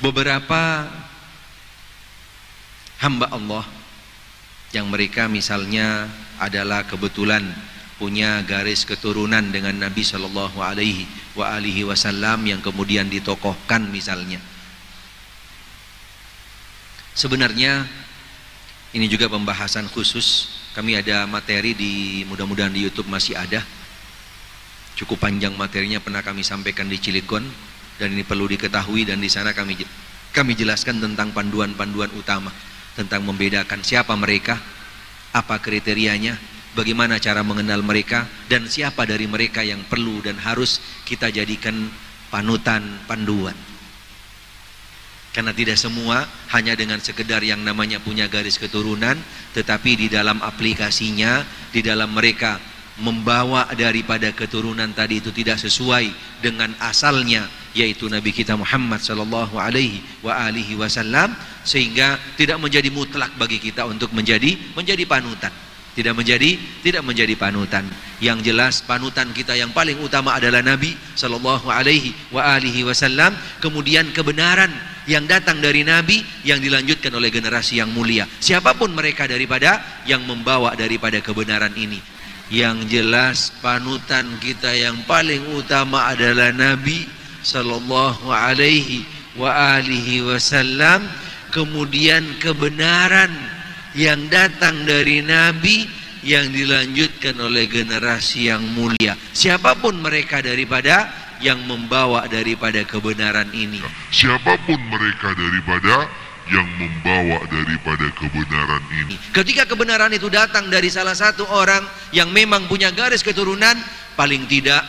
beberapa hamba Allah yang mereka misalnya adalah kebetulan punya garis keturunan dengan Nabi Shallallahu Alaihi wa alihi Wasallam yang kemudian ditokohkan misalnya. Sebenarnya ini juga pembahasan khusus. Kami ada materi di mudah-mudahan di YouTube masih ada. Cukup panjang materinya pernah kami sampaikan di Cilegon dan ini perlu diketahui dan di sana kami kami jelaskan tentang panduan-panduan utama tentang membedakan siapa mereka, apa kriterianya, bagaimana cara mengenal mereka dan siapa dari mereka yang perlu dan harus kita jadikan panutan panduan. Karena tidak semua hanya dengan sekedar yang namanya punya garis keturunan, tetapi di dalam aplikasinya, di dalam mereka membawa daripada keturunan tadi itu tidak sesuai dengan asalnya yaitu Nabi kita Muhammad sallallahu alaihi wa alihi wasallam sehingga tidak menjadi mutlak bagi kita untuk menjadi menjadi panutan. Tidak menjadi tidak menjadi panutan. Yang jelas panutan kita yang paling utama adalah Nabi sallallahu alaihi wa alihi wasallam. Kemudian kebenaran yang datang dari Nabi yang dilanjutkan oleh generasi yang mulia. Siapa pun mereka daripada yang membawa daripada kebenaran ini. Yang jelas panutan kita yang paling utama adalah Nabi sallallahu alaihi wa alihi wasallam kemudian kebenaran yang datang dari Nabi yang dilanjutkan oleh generasi yang mulia siapa pun mereka daripada yang membawa daripada kebenaran ini siapa pun mereka daripada yang membawa daripada kebenaran ini. Ketika kebenaran itu datang dari salah satu orang yang memang punya garis keturunan, paling tidak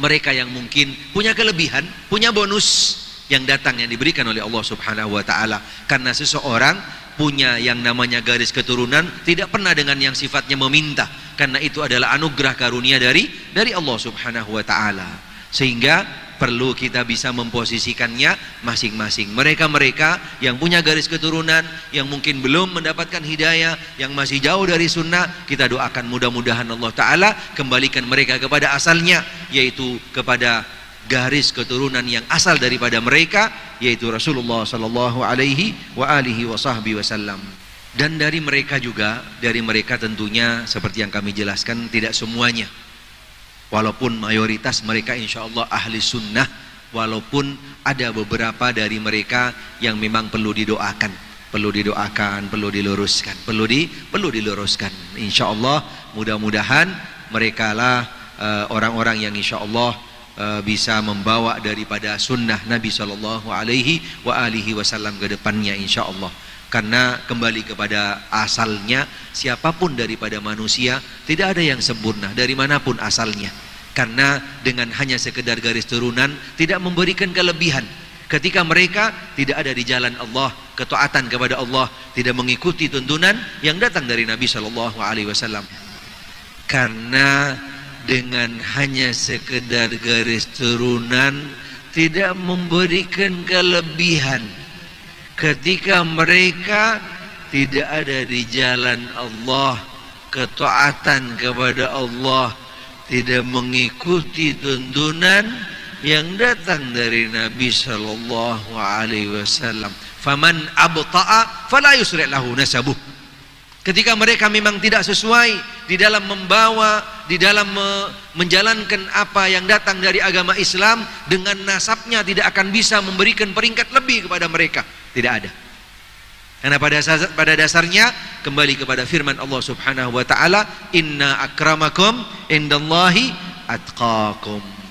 mereka yang mungkin punya kelebihan, punya bonus yang datang yang diberikan oleh Allah Subhanahu wa taala. Karena seseorang punya yang namanya garis keturunan tidak pernah dengan yang sifatnya meminta karena itu adalah anugerah karunia dari dari Allah Subhanahu wa taala. Sehingga perlu kita bisa memposisikannya masing-masing. Mereka-mereka yang punya garis keturunan, yang mungkin belum mendapatkan hidayah, yang masih jauh dari sunnah, kita doakan mudah-mudahan Allah Ta'ala kembalikan mereka kepada asalnya, yaitu kepada garis keturunan yang asal daripada mereka, yaitu Rasulullah Sallallahu Alaihi wa alihi wasallam. Dan dari mereka juga, dari mereka tentunya seperti yang kami jelaskan tidak semuanya walaupun mayoritas mereka insya Allah ahli sunnah walaupun ada beberapa dari mereka yang memang perlu didoakan. Perlu didoakan perlu diluruskan perlu di perlu diluruskan. Insya Allah mudah-mudahan mereka lah uh, orang-orang yang insya Allah uh, bisa membawa daripada sunnah Nabi Shallallahu Alaihi wa alihi Wasallam ke depannya insya Allah karena kembali kepada asalnya siapa pun daripada manusia tidak ada yang sempurna dari mana pun asalnya. Karena dengan hanya sekedar garis turunan tidak memberikan kelebihan. Ketika mereka tidak ada di jalan Allah ketaatan kepada Allah tidak mengikuti tuntunan yang datang dari Nabi Shallallahu Alaihi Wasallam. Karena dengan hanya sekedar garis turunan tidak memberikan kelebihan ketika mereka tidak ada di jalan Allah ketaatan kepada Allah tidak mengikuti tuntunan yang datang dari Nabi sallallahu alaihi wasallam. Faman abta'a fala yusri' lahu nasabuh. Ketika mereka memang tidak sesuai di dalam membawa, di dalam me menjalankan apa yang datang dari agama Islam dengan nasabnya tidak akan bisa memberikan peringkat lebih kepada mereka. Tidak ada. Karena pada pada dasarnya kembali kepada firman Allah Subhanahu wa taala, "Inna akramakum indallahi atqakum."